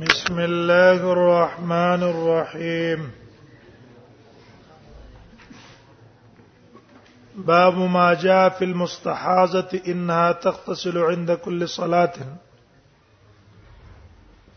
بسم الله الرحمن الرحيم باب ما جاء في المستحاضة إنها تغتسل عند كل صلاة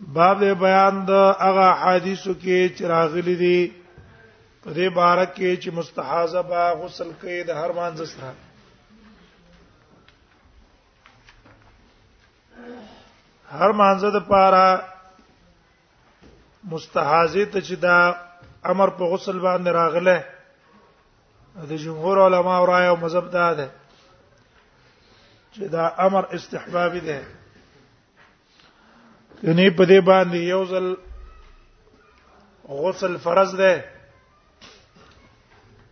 باب بیان د هغه حدیثو کې چې راغلي دي په دې باره کې چې مستحاضه با غسل کوي د هر مانځ سره هر مانزه د پاره مستحاضه ته چې دا امر په غسل باندې راغله د جمهور علما او رائے او مذهب دا ده چې دا امر استحبابي ده کني په دې باندې یو ځل غسل فرض ده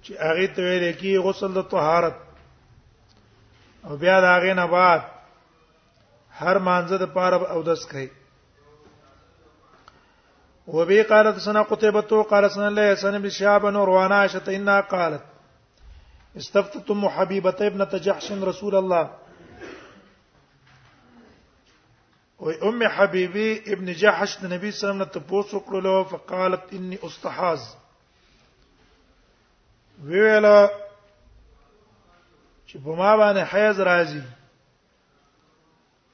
چې هغه ته ویل کی غسل د طهارت او بیا دا غې نه بعد هر مانزه د پاره او دس کوي وبي قالت سنا قتيبة قال سنا الله سنا بشعب وروان عائشة إنها قالت استفتت ام حبيبة ابنة جحش رسول الله او ام حبيبي ابن جحش د نبی صلی الله علیه وسلم ته پوښتنه وکړه فقالت اني استحاز ویلا چې په ما باندې حیض راځي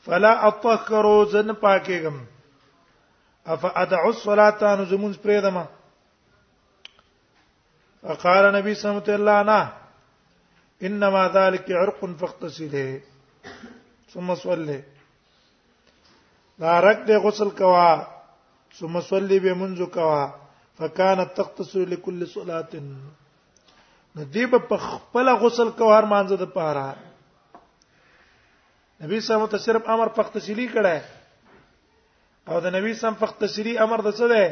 فلا اطهر زن پاکېګم اف ادع الصلاه ان زمون پرېدم فقال نبی صلی الله علیه وسلم انا انما ذلك عرق فاغتسله ثم صلي دا رک دې غسل کوا ثم صلي به منځ کوا فكانت تغتسل لكل صلاه نو دې په خپل غسل کو هر مانځه د پاره نبی صلی الله علیه وسلم صرف امر فقط تسلی کړه او د نبی صلی الله علیه وسلم فقط تسلی امر د څه ده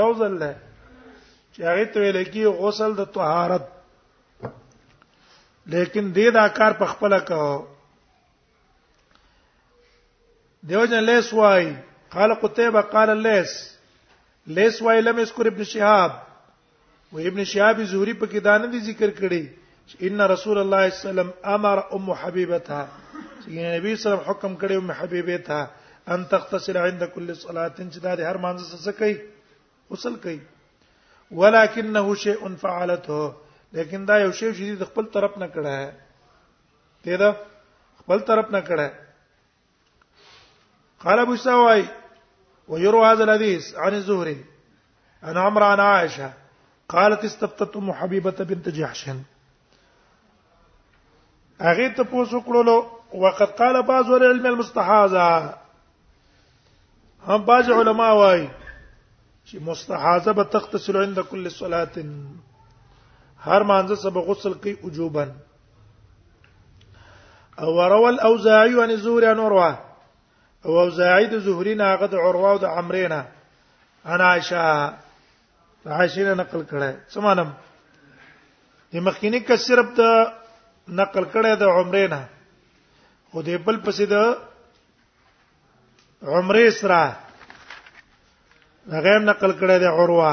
یو ځل ده چې هغه ته ویل کی غسل د طهارت لیکن دې دا کار په خپل کو دیو جن لیس وای قال قتيبه قال الليث ليس وای لم يذكر ابن شهاب و ابن شهاب زهري په کې دا نه دي ذکر کړي ان رسول الله صلی الله علیه وسلم امر ام حبیبه ته چې نبی صلی الله حکم کړي ام حبیبه ته ان تغتسل عند كل صلاه چې دا د هر مانځ څه کوي غسل کوي ولکنه شیء فعلته لیکن دا یو شی چې د خپل طرف نه کړه دی دا خپل طرف نه کړه قال ابو سوای ويروى هذا الحديث عن الزهري عن عمرو عن عائشه قالت استفتت ام حبيبه بنت جحش اغه ته پوسو کړلو وقد قال بعض العلم المستحاضه هم باج علما وای چې مستحاضه به تغتسل عند كل صلاه هر مانزه سبا غسل کوي وجوبا او وروى الاوزاعي عن الزهري عن عروه او اوزاعي د زهري نه هغه د عروه او د عمرينا عن عائشه عائشه نقل کړه سمانم د مخکینی ک صرف د نقل کړه د عمرينا خو د بل پسې د عمره سره هغه نقل کړه د عروه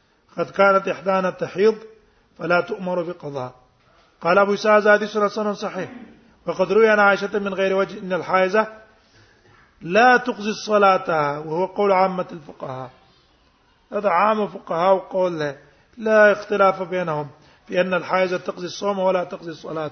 قد كانت احدانا تحيض فلا تؤمر بقضاء قال أبو إسحاق هذه حسن صحيح وقد روي عن عائشة من غير وجه أن الحائزة لا تقضي الصلاة وهو قول عامة الفقهاء هذا عام الفقهاء وقول لا اختلاف بينهم في أن الحائزة تقضي الصوم ولا تقضي الصلاة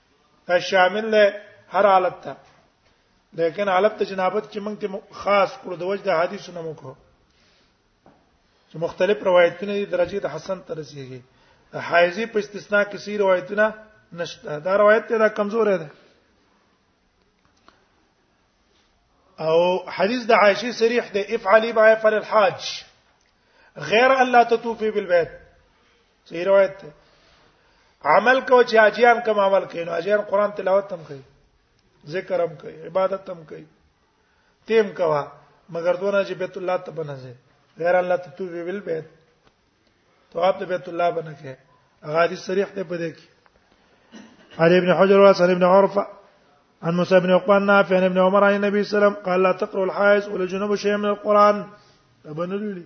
دا شامل دی هر حالت ته لیکن حالت ته جنابت کې موږ ته خاص کړو د وجه د حدیثو نه موکو چې مختلف روایتونه دي درجه د حسن ته رسیږي د حایزي په استثناء کې سي روایتونه نشته دا روایت ته دا کمزور ده او حدیث د عائشه صریح ده افعلی با يفعل الحاج غیر الله تطوفي بالبيت صحیح روایت ده عمل کو چې اجیان کوم عمل کوي نو اجیان قران تلاوت هم کوي ذکر هم کوي عبادت هم کوي تیم کوا مگر دونه چې بیت الله ته بنځي غیر الله ته تو ویل بیت تو اپ ته بیت الله بنکه غادي صریح ته پدې کې علي ابن حجر واسن ابن عرفه عن موسى بن عقبان نافع عن ابن عمر عن النبي صلى الله عليه وسلم قال لا تقرأ الحائز ولا جنوب شيء من القرآن ابن لولي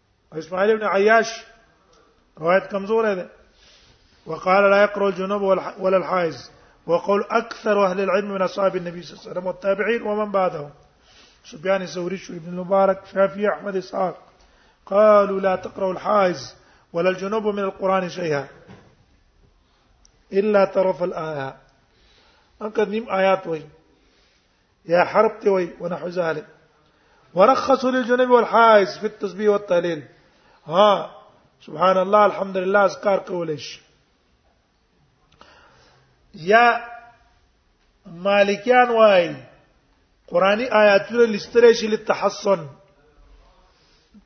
واسماعيل بن عياش روايه کمزور ہے وقال لا يقرأ الجنوب ولا الحائز وقول اكثر اهل العلم من اصحاب النبي صلى الله عليه وسلم والتابعين ومن بعدهم سبيان الثوري ابن المبارك شافعي احمد اسحاق قالوا لا تقرأ الحائز ولا الجنوب من القران شيئا الا طرف الايه ان نيم ايات وي يا حرب ته وي ونحو ذلك ورخص للجنب والحائز في التسبيح والتهليل ها سبحان الله الحمد لله اذكار کولای شي یا مالکیان وای قرآنی آیاتونه لسترې شي لتحصن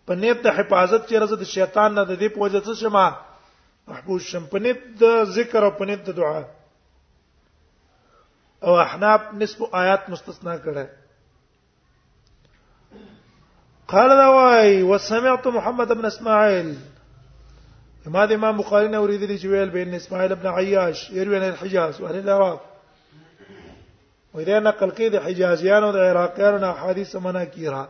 په نیت د حفاظت چې رزه د شیطان نه د دې په وجه څه شمه محبوس شم په نیت د ذکر او په نیت د دعا او احناف نسب آیات مستثنا کړه قال دواي وسمعت محمد بن اسماعيل ما دي امام بخاري نه وريد لي جويل بين اسماعيل بن عياش يروي عن الحجاز وعن العراق واذا نقل قيد الحجازيان او العراقيان احاديث مناكيرها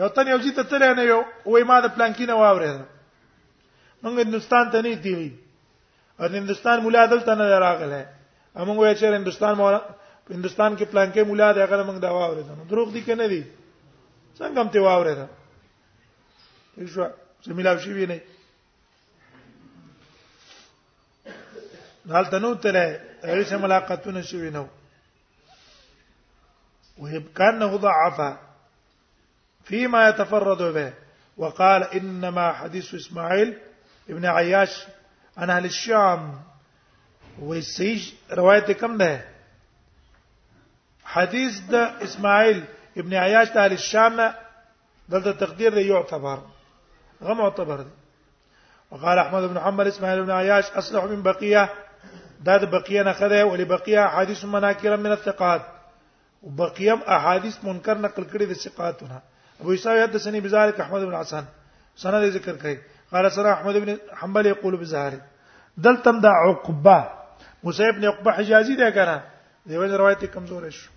یو تن یو جی ته تل نه یو وای ما د پلان کې نه واورې موږ هندستان ته نه دی او هندستان مولا دلته نه راغله موږ وای چې هندستان مولا هندستان کې پلان کې مولا دی هغه موږ دا واورې نو دروغ دي کنه دي څنګه هم ته واورې دا ایشوا چې ملاو شي ویني حالت نو تل هغه سره ملاقاتونه شوي نو وهب كانه ضعف فيما يتفرد به وقال انما حديث اسماعيل ابن عياش عن اهل الشام وسيج روايه كم ده حديث ده اسماعيل ابن عياش اهل الشام دلته تقدیر دی يعتبر غو معتبر دی وقال احمد بن محمد اسماعيل بن عياش اصلح من بقيه دا د بقيه نه خره ولې بقيه حدیث مناکر من الثقات وبقيه احاديث منکر نقل کړي د ثقاتونه ابو اسحاق حدثني بذلك احمد بن حسن سند ذکر کوي قال سره احمد بن حنبل يقول بذلك دلتم دا عقبه مصيب بن عقبه حجازي ده کنه دیو روایت کمزور شو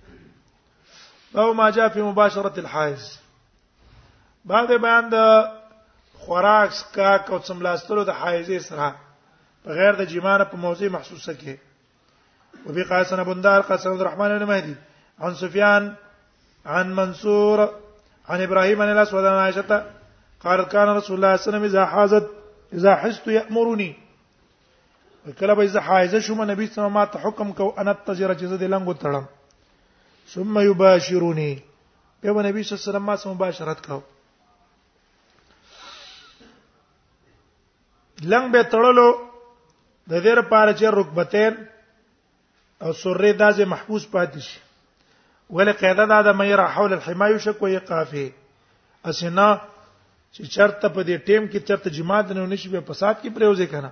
او ما جاء في مباشره الحائز بعد بیان د خوراک کا کو څملاستلو د حایزې سره په غیر د جمانه په موضع محسوسه کې او بي قاسن بندار قاسن الرحمن بن مهدي عن سفيان عن منصور عن ابراهيم عن الاسود عن عائشه قال كان رسول الله صلى الله عليه وسلم اذا حازت اذا حست يامرني کله به زه حایزه شوم نبی صلی الله علیه وسلم ما ته حکم کو ان تجربه چې زه د لنګو تړم ثم يباشرني به نبی صلی الله علیه وسلم ما سره مباشرت کاو لنګ به تړلو د دې لپاره چې رکبتین او سره دازې محفوظ پاتې شي ولې قاعده دا د مې را حول الحما یشک وی قافه اسنا چې چرته په دې ټیم کې چرته جماعت نه ونشي په فساد کې پریوځي کنه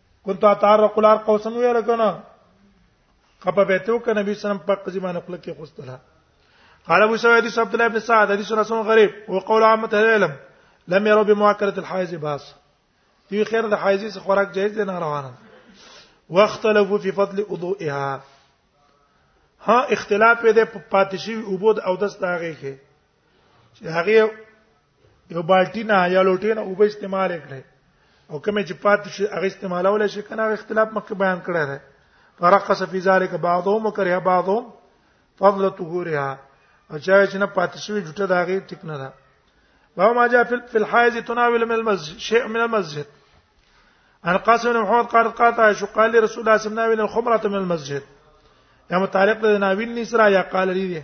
كنت اتعرق الار قوسن ویل کنه خپه به تو کنه نبی سلام په قضیه باندې خپل کې خوستله قال ابو سعيد حديث عبد الله بن سعد حديث رسول غريب وقول عامه العلم لم يروا بمؤكله الحائز باس دی خیر د حائز څخه خوراک جایز نه روانه واختلفوا في فضل وضوئها ها اختلاف دې په پاتشي عبود او دس داغه کې چې هغه یو بالټی نه یا لوټه نه وب استعمال کړي او کوم چې پات شي هغه استعمالول شي کنه هغه اختلاف مخکې بیان کړی دی فرقص فی ذلک بعضهم وکره بعضهم فضل طهورها او چا چې نه پات شي جټه داغه ټیک نه ده وهو ما جاء في الحائز تناول من المسجد شيء من المسجد عن قاسم بن محمد قال قال عائشة قال لي رسول الله صلى الله عليه وسلم الخمرة من المسجد يا متعلق ده ناوين نسرا يا قال لي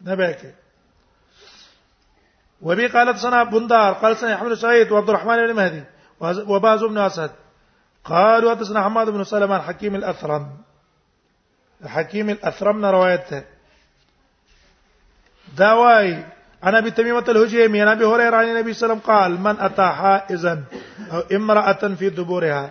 نه به کې وبي قالت سنا بندار قال سنا احمد سعيد وعبد الرحمن بن مهدي وباز بن اسد قالوا حدثنا حماد بن سلمان حكيم الاثرم الحكيم الاثرم روايته دواي انا بتميمه الهجيمي انا ابي هريره عن النبي صلى الله عليه وسلم قال من اتى حائزا او امراه في دبورها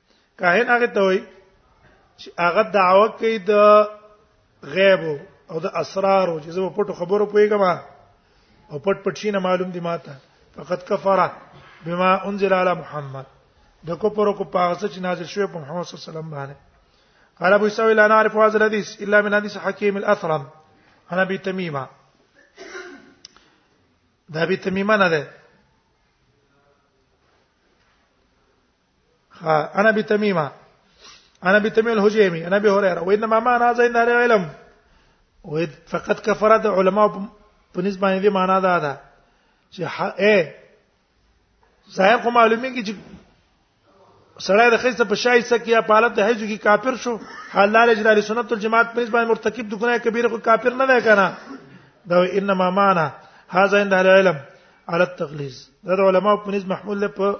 کاهن هغه ته وای چې هغه دعوه کوي د غیب او د اسرار او چې زه په پټو خبرو پويګم او پټ پټ شي نه معلوم دي ماته فقط کفره بما انزل على محمد د کوپرو کو پاغسه چې نازل شوی په محمد صلی الله علیه وسلم باندې قال ابو سوي لا نعرف هذا الحديث الا من حديث حكيم الاثرم عن ابي تميمه دا ابي تميمه نه ده انا بتمیمه انا بتمیم الحجیمی انا به هريره وانما ما انا زين دار علم و فقط کفرت علماء په نسبت باندې معنا دا ده چې اے ظاهر خو معلومیږي چې سړی د خیسه په شای سکه یا په حالت د حیض کې کافر شو حال لاره چې د سنت الجماعت په نسبت باندې مرتکب د ګناه کبیره خو کافر نه دی کنه دا انما معنا هاذا عند العلم على التغليظ دا د علماء په نسبت محمول له په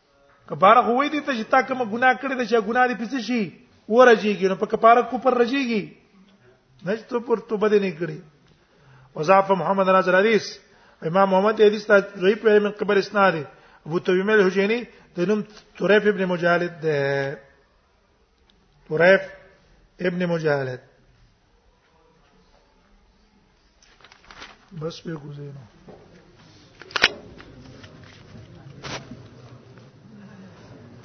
کفاره خو وې دي ته چې تا کوم ګناه کړې ده چې ګناه دې پڅ شي ورجیږي نو په کفاره کو پر رجیږي نشته پر تو بده نه کړی وضاف محمد ناظر حدیث امام محمد حدیث ته ضعیف په من قبل اسناد ابو تویم الحجینی د نوم طریف ابن مجالد ده طریف ابن مجالد بس به گزینو